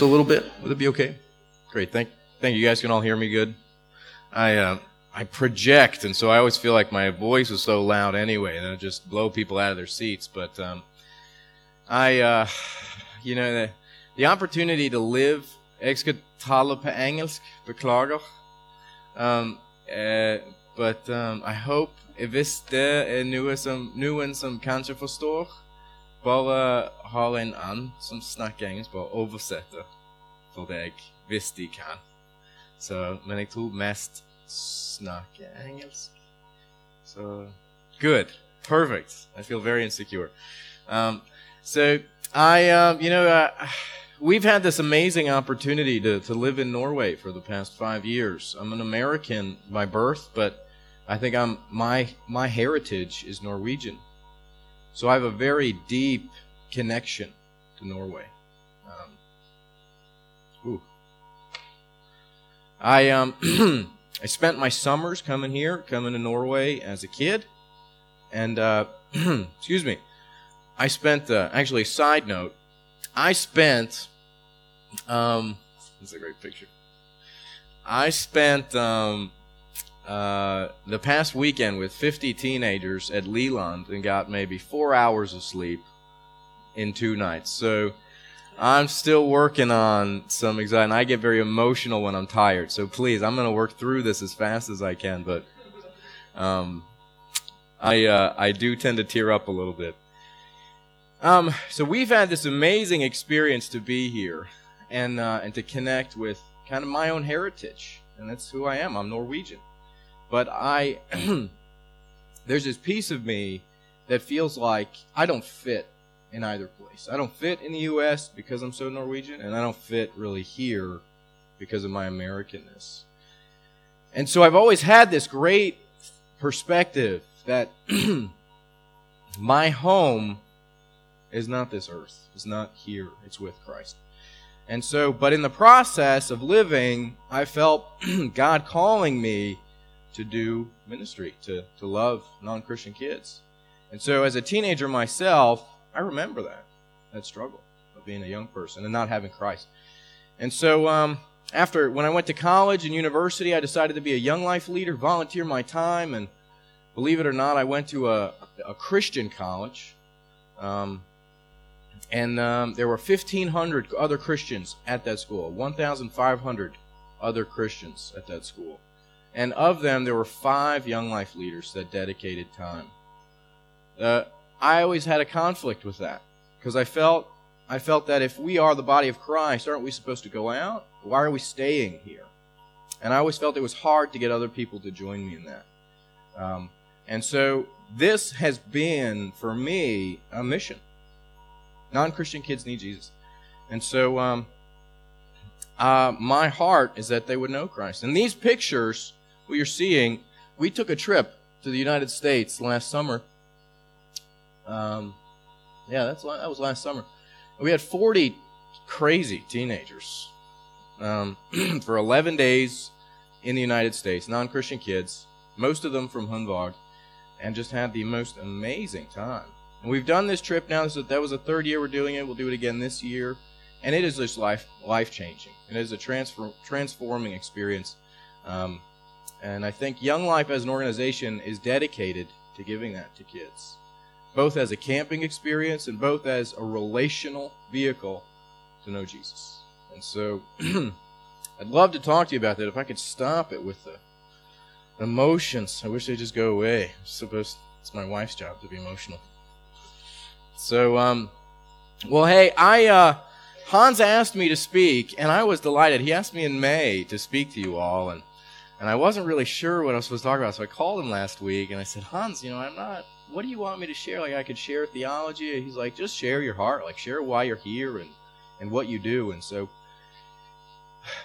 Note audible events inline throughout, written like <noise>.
a little bit. Would it be okay? Great. Thank, thank you. You guys can all hear me good. I, uh, I project, and so I always feel like my voice is so loud anyway, and it just blow people out of their seats. But um, I, uh, you know, the, the opportunity to live. Jeg skal tale på engelsk. Beklager. Um, uh, but um, I hope Hvis det er noe som noen som kanskje forstår, bare har en annen som snakker engelsk, bare oversette for deg hvis de kan. Så, men jeg tror mest snakke engelsk. So, good. Perfect. I feel very insecure. Um, so, I, um, you know, uh, we've had this amazing opportunity to, to live in Norway for the past five years. I'm an American by birth, but I think I'm my my heritage is Norwegian, so I have a very deep connection to Norway. Um, ooh. I um <clears throat> I spent my summers coming here, coming to Norway as a kid, and uh, <clears throat> excuse me, I spent uh, actually side note, I spent um this is a great picture. I spent um uh, the past weekend with 50 teenagers at Leland and got maybe four hours of sleep in two nights. So I'm still working on some anxiety. And I get very emotional when I'm tired. So please, I'm going to work through this as fast as I can. But um, I uh, I do tend to tear up a little bit. Um, so we've had this amazing experience to be here and uh, and to connect with kind of my own heritage, and that's who I am. I'm Norwegian. But I, <clears throat> there's this piece of me that feels like I don't fit in either place. I don't fit in the U.S. because I'm so Norwegian, and I don't fit really here because of my Americanness. And so I've always had this great perspective that <clears throat> my home is not this earth, it's not here, it's with Christ. And so, but in the process of living, I felt <clears throat> God calling me to do ministry, to, to love non Christian kids. And so, as a teenager myself, I remember that, that struggle of being a young person and not having Christ. And so, um, after when I went to college and university, I decided to be a young life leader, volunteer my time, and believe it or not, I went to a, a Christian college. Um, and um, there were 1,500 other Christians at that school, 1,500 other Christians at that school. And of them, there were five young life leaders that dedicated time. Uh, I always had a conflict with that because I felt I felt that if we are the body of Christ, aren't we supposed to go out? Why are we staying here? And I always felt it was hard to get other people to join me in that. Um, and so this has been for me a mission. Non-Christian kids need Jesus, and so um, uh, my heart is that they would know Christ. And these pictures what you're seeing, we took a trip to the United States last summer. Um, yeah, that's that was last summer. We had 40 crazy teenagers um, <clears throat> for 11 days in the United States, non-Christian kids, most of them from Hundvåg, and just had the most amazing time. And we've done this trip now. So that was the third year we're doing it. We'll do it again this year, and it is just life life changing. It is a transfer, transforming experience. Um, and I think Young Life as an organization is dedicated to giving that to kids, both as a camping experience and both as a relational vehicle to know Jesus. And so <clears throat> I'd love to talk to you about that if I could stop it with the emotions. I wish they'd just go away. I'm it's my wife's job to be emotional. So um well hey, I uh Hans asked me to speak and I was delighted. He asked me in May to speak to you all and and I wasn't really sure what I was supposed to talk about, so I called him last week and I said, Hans, you know, I'm not. What do you want me to share? Like, I could share theology. He's like, just share your heart. Like, share why you're here and and what you do. And so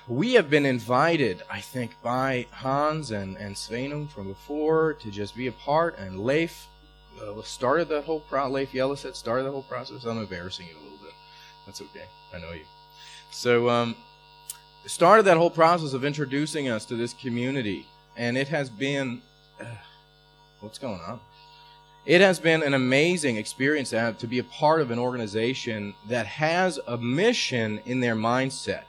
we have been invited, I think, by Hans and and Sveinung from before to just be a part. And Leif uh, started that whole pro. Leif Yellowset started the whole process. I'm embarrassing you a little bit. That's okay. I know you. So um, started that whole process of introducing us to this community, and it has been uh, what's going on? it has been an amazing experience to, have, to be a part of an organization that has a mission in their mindset.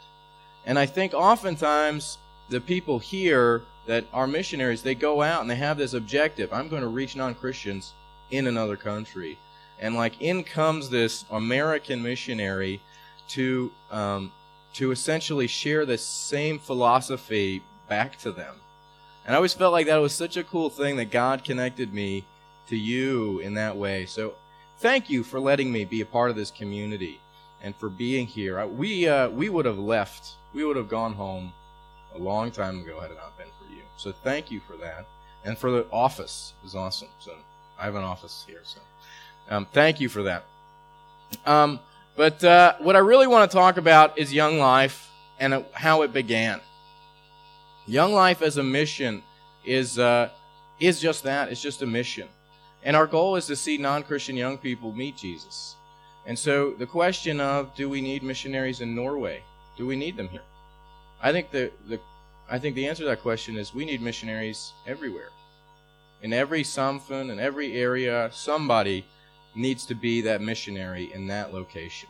And I think oftentimes the people here that are missionaries, they go out and they have this objective I'm going to reach non Christians in another country. And like in comes this American missionary to um, to essentially share the same philosophy back to them. And I always felt like that was such a cool thing that God connected me to you in that way. So thank you for letting me be a part of this community and for being here. We uh, we would have left. We would have gone home a long time ago had it not been for you. So thank you for that, and for the office is awesome. So I have an office here. So um, thank you for that. Um, but uh, what I really want to talk about is Young Life and how it began. Young Life as a mission is uh, is just that. It's just a mission, and our goal is to see non-Christian young people meet Jesus. And so the question of do we need missionaries in Norway? Do we need them here? I think the, the I think the answer to that question is we need missionaries everywhere. In every samfund, in every area, somebody needs to be that missionary in that location.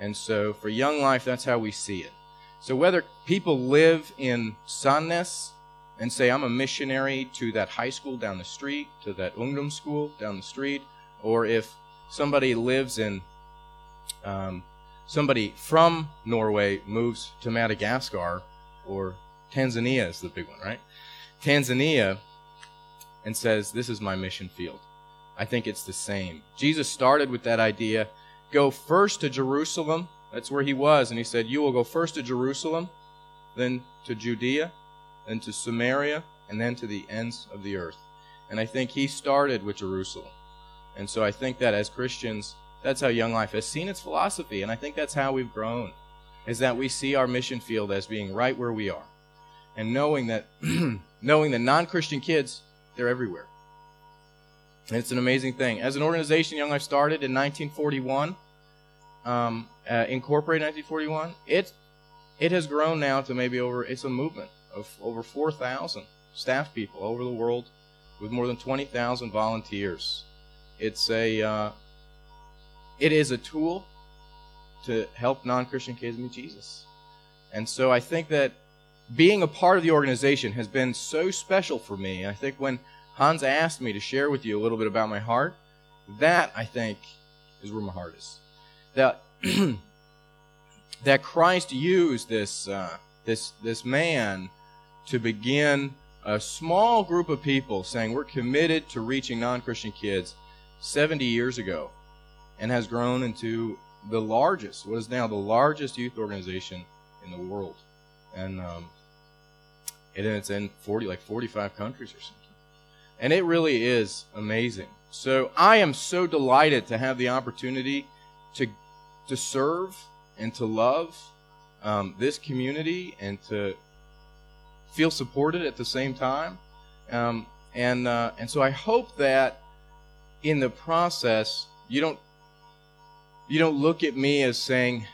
And so for Young Life, that's how we see it. So whether people live in Sandnes and say, I'm a missionary to that high school down the street, to that Ungdom school down the street, or if somebody lives in, um, somebody from Norway moves to Madagascar, or Tanzania is the big one, right? Tanzania, and says, This is my mission field. I think it's the same. Jesus started with that idea go first to Jerusalem. That's where he was. And he said, You will go first to Jerusalem, then to Judea, then to Samaria, and then to the ends of the earth. And I think he started with Jerusalem. And so I think that as Christians, that's how Young Life has seen its philosophy. And I think that's how we've grown, is that we see our mission field as being right where we are. And knowing that <clears throat> knowing that non-Christian kids, they're everywhere. It's an amazing thing. As an organization, Young Life started in 1941, um, uh, incorporated 1941. It it has grown now to maybe over. It's a movement of over 4,000 staff people over the world, with more than 20,000 volunteers. It's a uh, it is a tool to help non-Christian kids meet Jesus. And so I think that being a part of the organization has been so special for me. I think when Hans asked me to share with you a little bit about my heart. That, I think, is where my heart is. That, <clears throat> that Christ used this, uh, this, this man to begin a small group of people saying we're committed to reaching non-Christian kids 70 years ago and has grown into the largest, what is now the largest youth organization in the world. And, um, and it's in 40, like 45 countries or something. And it really is amazing. So I am so delighted to have the opportunity to to serve and to love um, this community and to feel supported at the same time. Um, and uh, and so I hope that in the process you don't you don't look at me as saying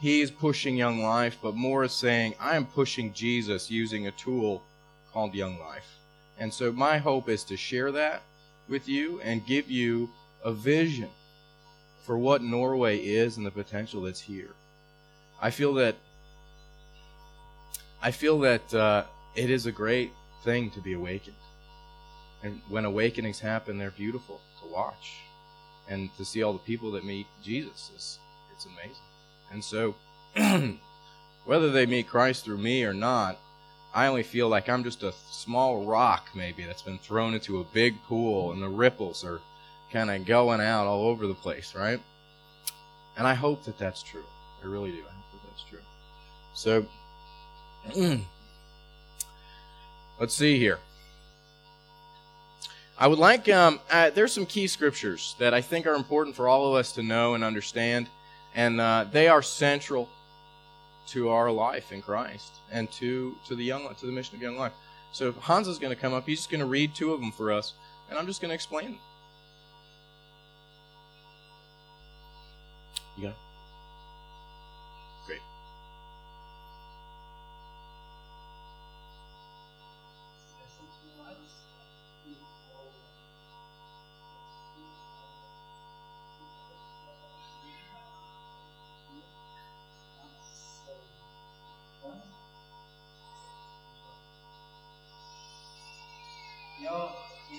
he's pushing young life, but more as saying I am pushing Jesus using a tool called young life. And so my hope is to share that with you and give you a vision for what Norway is and the potential that's here. I feel that I feel that uh, it is a great thing to be awakened, and when awakenings happen, they're beautiful to watch, and to see all the people that meet Jesus is it's amazing. And so, <clears throat> whether they meet Christ through me or not, I only feel like I'm just a small rock, maybe, that's been thrown into a big pool, and the ripples are kind of going out all over the place, right? And I hope that that's true. I really do. I hope that that's true. So, <clears throat> let's see here. I would like, um, uh, there's some key scriptures that I think are important for all of us to know and understand, and uh, they are central to our life in Christ and to to the young to the mission of young life. So Hans is going to come up. He's just going to read two of them for us, and I'm just going to explain them. You?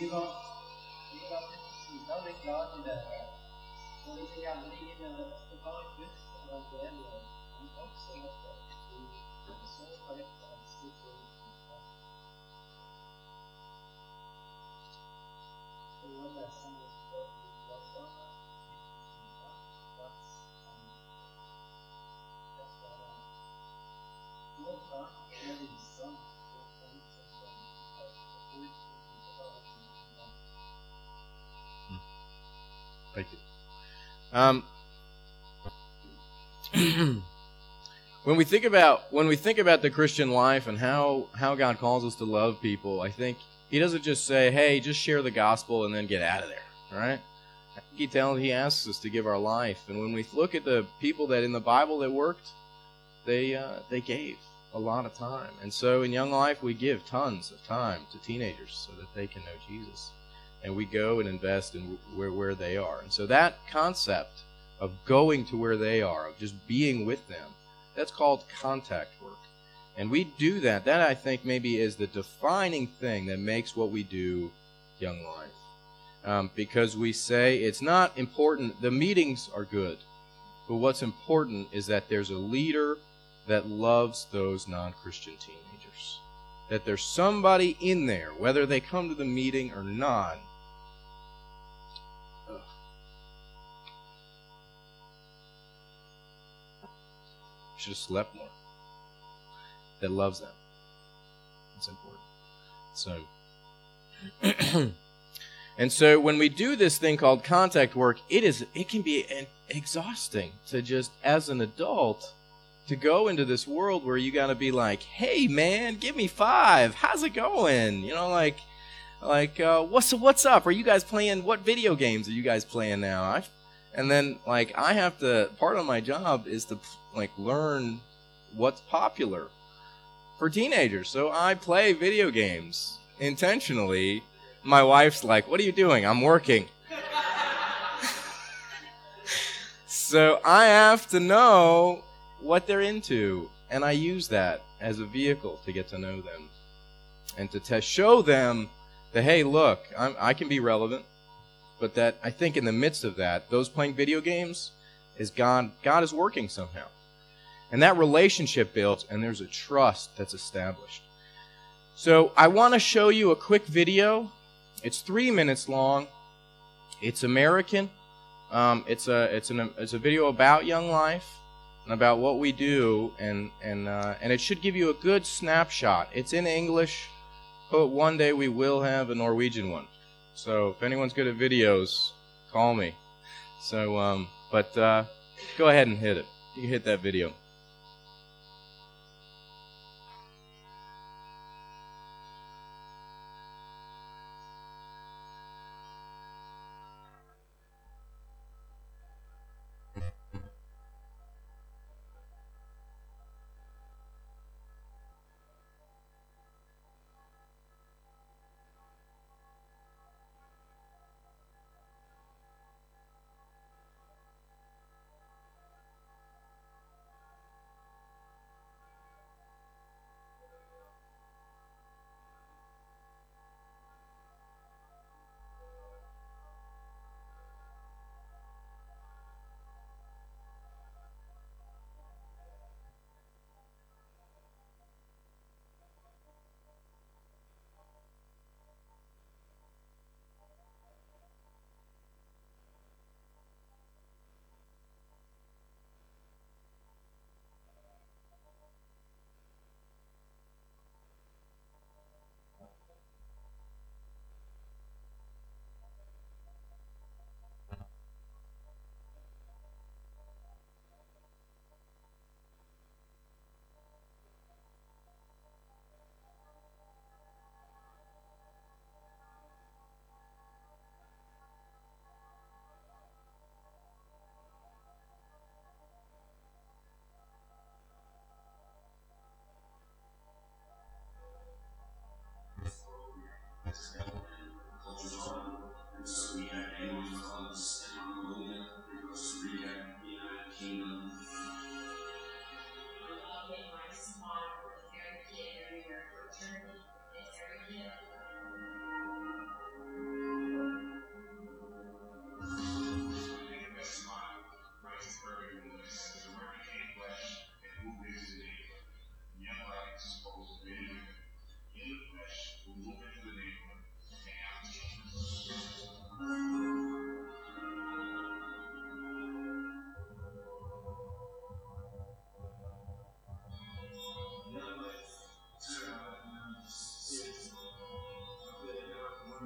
bygger slik at glad i dere, og vi vil gjerne gi dere ofte bare vi elske til andre. Skal vi lese Um, <clears throat> when we think about when we think about the Christian life and how how God calls us to love people, I think He doesn't just say, "Hey, just share the gospel and then get out of there." Right? He tells He asks us to give our life, and when we look at the people that in the Bible that worked, they uh, they gave a lot of time, and so in Young Life we give tons of time to teenagers so that they can know Jesus and we go and invest in where, where they are. And so that concept of going to where they are, of just being with them, that's called contact work. And we do that. That I think maybe is the defining thing that makes what we do Young Life. Um, because we say it's not important, the meetings are good, but what's important is that there's a leader that loves those non Christian teenagers. That there's somebody in there, whether they come to the meeting or not, should have slept more. That loves them. It's important. So, <clears throat> and so when we do this thing called contact work, it is it can be an, exhausting to just as an adult to go into this world where you got to be like, "Hey, man, give me five. How's it going?" You know, like, like, uh, what's what's up? Are you guys playing? What video games are you guys playing now? I, and then like I have to. Part of my job is to like learn what's popular for teenagers. So I play video games intentionally. My wife's like, "What are you doing?" I'm working. <laughs> so I have to know what they're into, and I use that as a vehicle to get to know them and to te- show them that hey, look, I'm, I can be relevant, but that I think in the midst of that, those playing video games is God. God is working somehow. And that relationship builds, and there's a trust that's established. So I want to show you a quick video. It's three minutes long. It's American. Um, it's a it's an it's a video about Young Life and about what we do, and and uh, and it should give you a good snapshot. It's in English, but one day we will have a Norwegian one. So if anyone's good at videos, call me. So um, but uh, go ahead and hit it. You hit that video.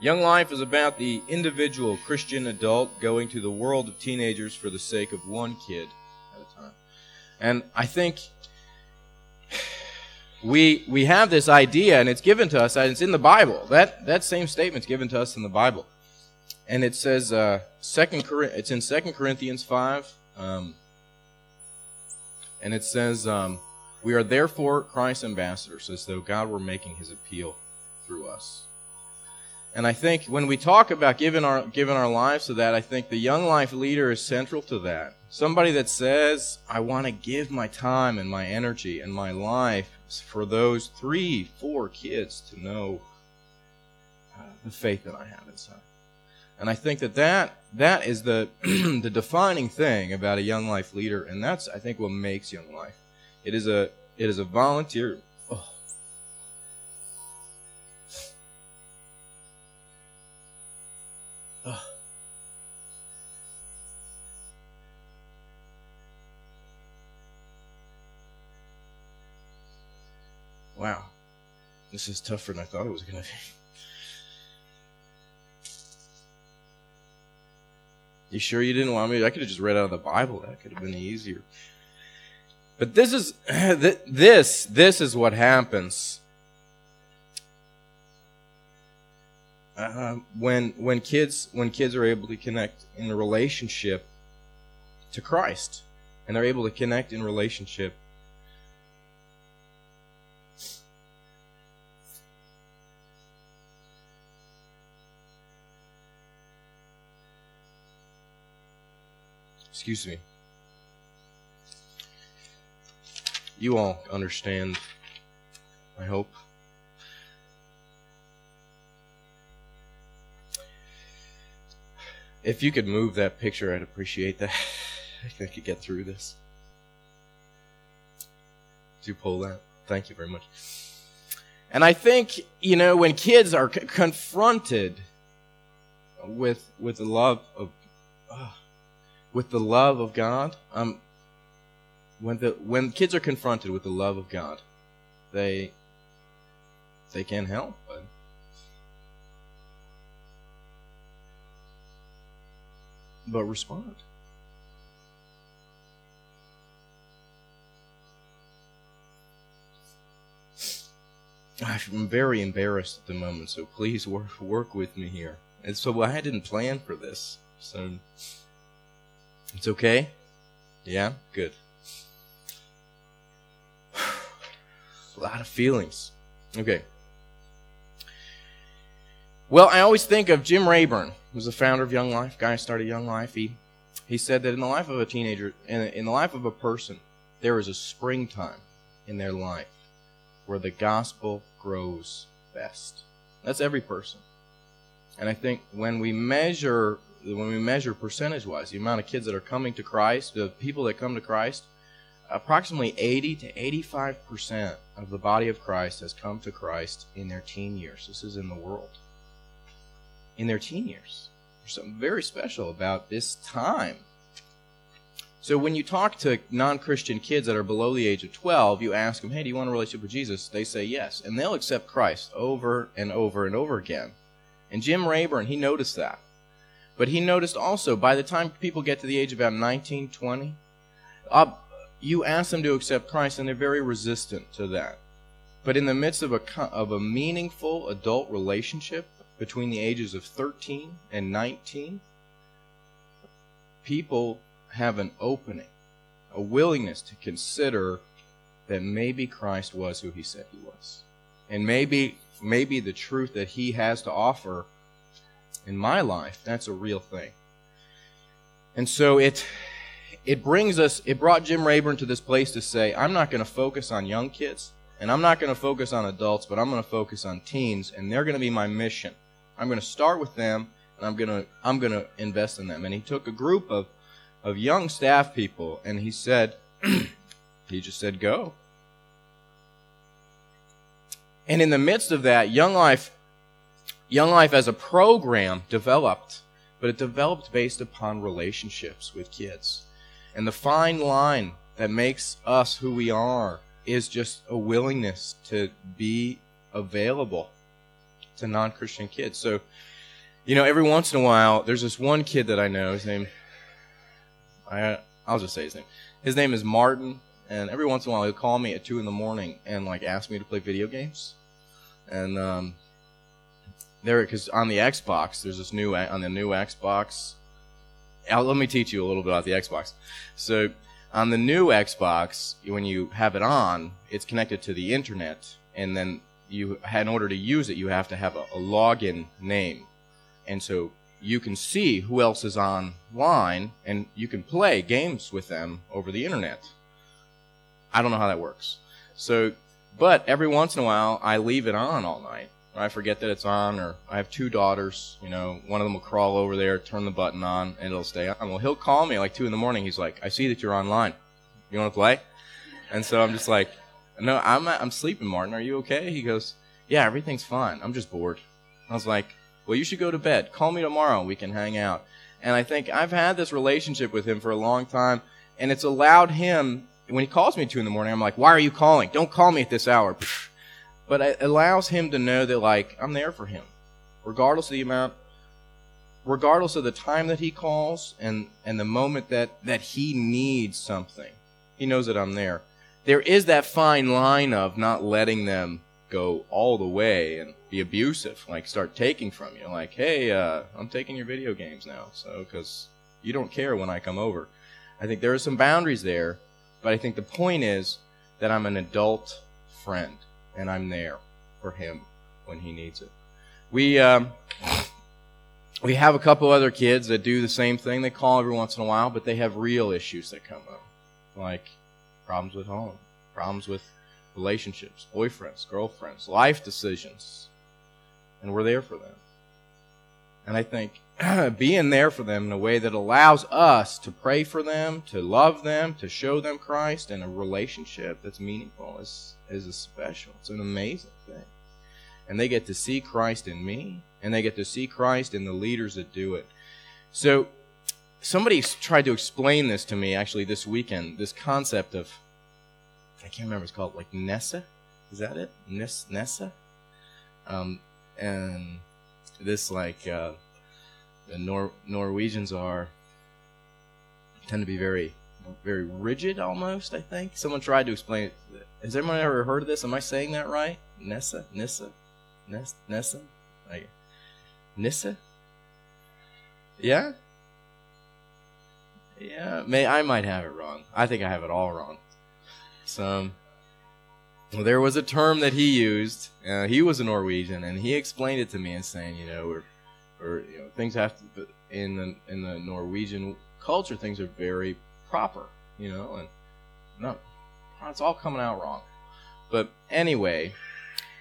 Young Life is about the individual Christian adult going to the world of teenagers for the sake of one kid at a time. And I think we we have this idea and it's given to us and it's in the Bible. That that same statement's given to us in the Bible. And it says uh second it's in 2 Corinthians 5 um, and it says um, we are therefore Christ's ambassadors as though God were making his appeal through us. And I think when we talk about giving our giving our lives to that, I think the young life leader is central to that. Somebody that says, "I want to give my time and my energy and my life for those three, four kids to know uh, the faith that I have inside." And I think that that, that is the <clears throat> the defining thing about a young life leader, and that's I think what makes young life. It is a it is a volunteer. Wow. This is tougher than I thought it was going to be. You sure you didn't want me? I could have just read out of the Bible. That could have been easier. But this is <clears throat> this this is what happens uh, when when kids when kids are able to connect in a relationship to Christ, and they're able to connect in relationship. Excuse me. You all understand, I hope. If you could move that picture, I'd appreciate that. <laughs> I think I could get through this. Do pull that? Thank you very much. And I think, you know, when kids are c- confronted with with the love of uh, with the love of God, um, when the when kids are confronted with the love of God, they they can't help but but respond. I'm very embarrassed at the moment, so please work work with me here. And so I didn't plan for this, so it's okay. Yeah, good. <sighs> A lot of feelings. Okay. Well, I always think of Jim Rayburn, who's the founder of Young Life. Guy who started Young Life. He he said that in the life of a teenager, in, in the life of a person, there is a springtime in their life where the gospel grows best. That's every person. And I think when we measure when we measure percentage wise the amount of kids that are coming to Christ, the people that come to Christ, approximately 80 to 85 percent of the body of Christ has come to Christ in their teen years. This is in the world. In their teen years. There's something very special about this time. So when you talk to non-Christian kids that are below the age of 12, you ask them, "Hey, do you want a relationship with Jesus?" They say yes, and they'll accept Christ over and over and over again. And Jim Rayburn, he noticed that. But he noticed also by the time people get to the age of about 19, 20, uh, you ask them to accept Christ and they're very resistant to that. But in the midst of a, of a meaningful adult relationship between the ages of 13 and 19, people have an opening, a willingness to consider that maybe Christ was who he said he was. And maybe maybe the truth that he has to offer in my life, that's a real thing. And so it it brings us it brought Jim Rayburn to this place to say, I'm not going to focus on young kids and I'm not going to focus on adults, but I'm going to focus on teens and they're going to be my mission. I'm going to start with them and I'm going to I'm going to invest in them. And he took a group of of young staff people and he said <clears throat> he just said go. And in the midst of that, Young Life Young Life as a program developed, but it developed based upon relationships with kids. And the fine line that makes us who we are is just a willingness to be available to non Christian kids. So, you know, every once in a while, there's this one kid that I know. His name, I, I'll just say his name. His name is Martin. And every once in a while, he'll call me at 2 in the morning and, like, ask me to play video games. And, um, there because on the Xbox there's this new on the new Xbox. I'll, let me teach you a little bit about the Xbox. So on the new Xbox, when you have it on, it's connected to the internet, and then you, in order to use it, you have to have a, a login name, and so you can see who else is online, and you can play games with them over the internet. I don't know how that works. So, but every once in a while, I leave it on all night I forget that it's on, or I have two daughters. You know, one of them will crawl over there, turn the button on, and it'll stay on. Well, he'll call me like two in the morning. He's like, "I see that you're online. You want to play?" And so I'm just like, "No, I'm I'm sleeping, Martin. Are you okay?" He goes, "Yeah, everything's fine. I'm just bored." I was like, "Well, you should go to bed. Call me tomorrow. We can hang out." And I think I've had this relationship with him for a long time, and it's allowed him. When he calls me two in the morning, I'm like, "Why are you calling? Don't call me at this hour." But it allows him to know that like I'm there for him, regardless of the amount, regardless of the time that he calls and and the moment that that he needs something. He knows that I'm there. There is that fine line of not letting them go all the way and be abusive, like start taking from you, like, hey, uh, I'm taking your video games now, so because you don't care when I come over. I think there are some boundaries there, but I think the point is that I'm an adult friend and I'm there for him when he needs it. We um, we have a couple other kids that do the same thing. They call every once in a while, but they have real issues that come up, like problems with home, problems with relationships, boyfriends, girlfriends, life decisions, and we're there for them. And I think <clears throat> being there for them in a way that allows us to pray for them, to love them, to show them Christ, in a relationship that's meaningful is is a special. It's an amazing thing. And they get to see Christ in me, and they get to see Christ in the leaders that do it. So somebody tried to explain this to me actually this weekend. This concept of I can't remember. It's called like Nessa. Is that it? Nessa. Um, and this like uh, the Nor- Norwegians are tend to be very very rigid almost. I think someone tried to explain it. Has anyone ever heard of this? Am I saying that right? Nessa, Nissa, Ness, Nessa, like Nissa. Yeah, yeah. May I might have it wrong. I think I have it all wrong. So. Well, there was a term that he used. Uh, he was a Norwegian, and he explained it to me and saying, you know, or, or you know, things have to in the in the Norwegian culture, things are very proper, you know, and no, it's all coming out wrong. But anyway,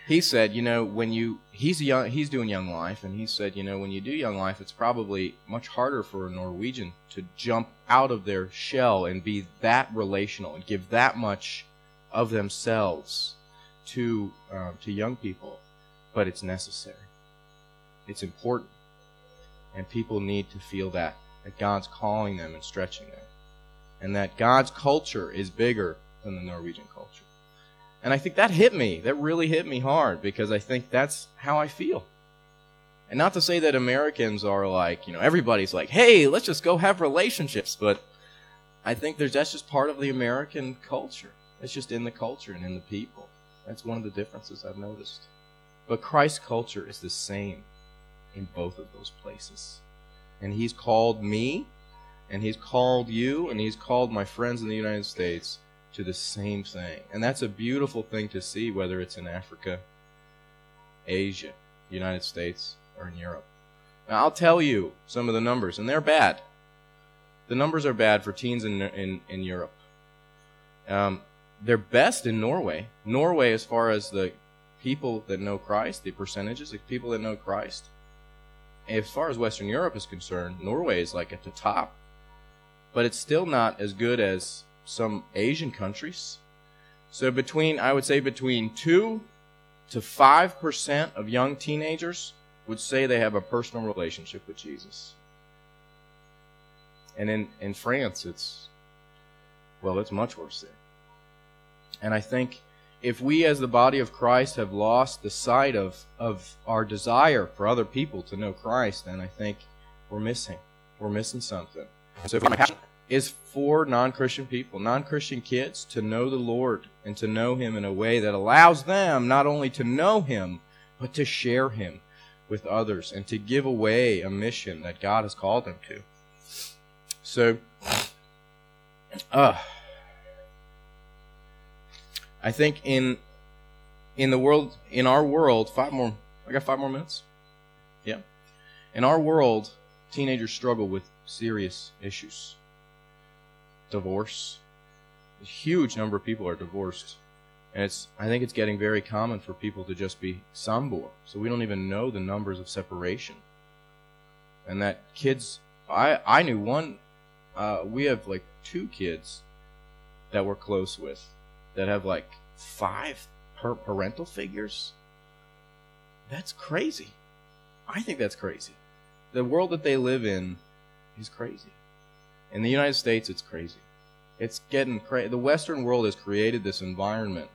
he said, you know, when you he's young, he's doing Young Life, and he said, you know, when you do Young Life, it's probably much harder for a Norwegian to jump out of their shell and be that relational and give that much of themselves to uh, to young people, but it's necessary. It's important, and people need to feel that that God's calling them and stretching them, and that God's culture is bigger than the Norwegian culture. And I think that hit me. That really hit me hard because I think that's how I feel. And not to say that Americans are like, you know, everybody's like, hey, let's just go have relationships. But I think there's, that's just part of the American culture. It's just in the culture and in the people. That's one of the differences I've noticed. But Christ's culture is the same in both of those places. And He's called me, and He's called you, and He's called my friends in the United States to the same thing. And that's a beautiful thing to see, whether it's in Africa, Asia, United States, or in Europe. Now, I'll tell you some of the numbers, and they're bad. The numbers are bad for teens in, in, in Europe. Um, they're best in Norway. Norway, as far as the people that know Christ, the percentages of people that know Christ. As far as Western Europe is concerned, Norway is like at the top. But it's still not as good as some Asian countries. So between, I would say between 2 to 5% of young teenagers would say they have a personal relationship with Jesus. And in, in France, it's, well, it's much worse there. And I think if we as the body of Christ have lost the sight of, of our desire for other people to know Christ, then I think we're missing. We're missing something. So if is for non-Christian people, non-Christian kids to know the Lord and to know Him in a way that allows them not only to know Him, but to share Him with others and to give away a mission that God has called them to. So, uh, I think in in the world in our world, five more I got five more minutes. Yeah. In our world, teenagers struggle with serious issues. Divorce. A huge number of people are divorced. And it's I think it's getting very common for people to just be sambor. So we don't even know the numbers of separation. And that kids I I knew one uh, we have like two kids that we're close with that have like five per parental figures. That's crazy. I think that's crazy. The world that they live in is crazy. In the United States, it's crazy. It's getting crazy. The Western world has created this environment,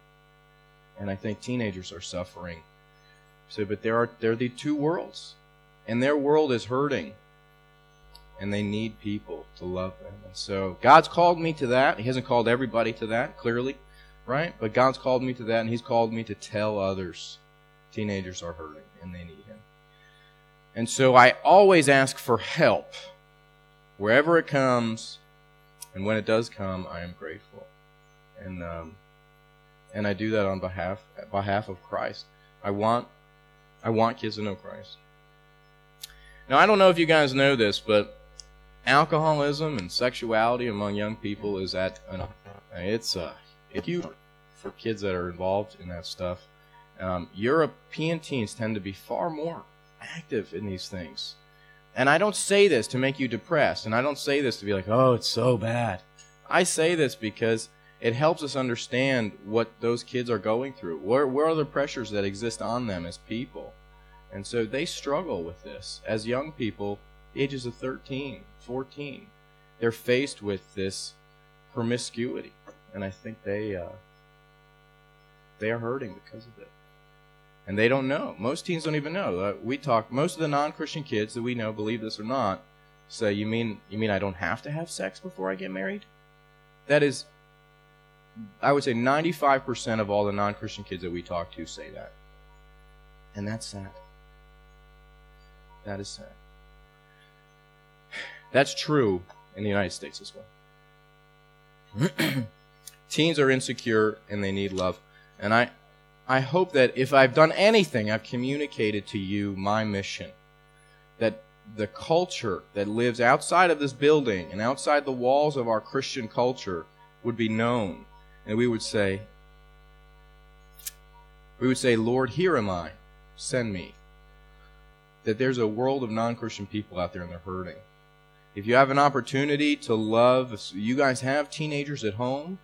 and I think teenagers are suffering. So, but there are there are the two worlds, and their world is hurting and they need people to love them. And so God's called me to that. He hasn't called everybody to that, clearly, right? But God's called me to that, and He's called me to tell others teenagers are hurting and they need Him. And so I always ask for help wherever it comes, and when it does come, I am grateful. And um, and I do that on behalf behalf of Christ. I want I want kids to know Christ. Now I don't know if you guys know this, but alcoholism and sexuality among young people is at an it's uh it's huge for kids that are involved in that stuff. Um, European teens tend to be far more active in these things. And I don't say this to make you depressed, and I don't say this to be like, oh, it's so bad. I say this because it helps us understand what those kids are going through. Where, where are the pressures that exist on them as people? And so they struggle with this. As young people, ages of 13, 14, they're faced with this promiscuity. And I think they, uh, they are hurting because of it. And they don't know. Most teens don't even know. Uh, we talk. Most of the non-Christian kids that we know, believe this or not, say, "You mean you mean I don't have to have sex before I get married?" That is, I would say, 95% of all the non-Christian kids that we talk to say that, and that's sad. That is sad. That's true in the United States as well. <clears throat> Teens are insecure and they need love. And I, I hope that if I've done anything, I've communicated to you my mission. That the culture that lives outside of this building and outside the walls of our Christian culture would be known. And we would say, we would say, Lord, here am I. Send me. That there's a world of non Christian people out there and they're hurting. If you have an opportunity to love, you guys have teenagers at home,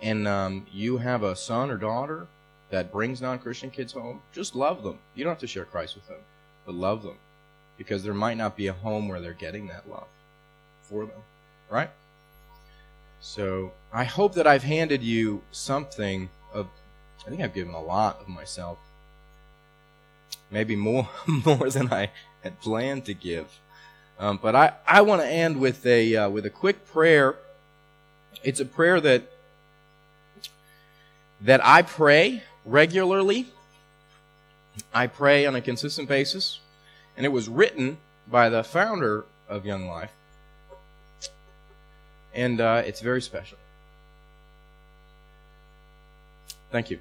and um, you have a son or daughter that brings non-Christian kids home, just love them. You don't have to share Christ with them, but love them, because there might not be a home where they're getting that love for them, right? So I hope that I've handed you something of. I think I've given a lot of myself. maybe more <laughs> more than I had planned to give. Um, but I, I want to end with a uh, with a quick prayer. It's a prayer that that I pray regularly. I pray on a consistent basis, and it was written by the founder of Young Life, and uh, it's very special. Thank you.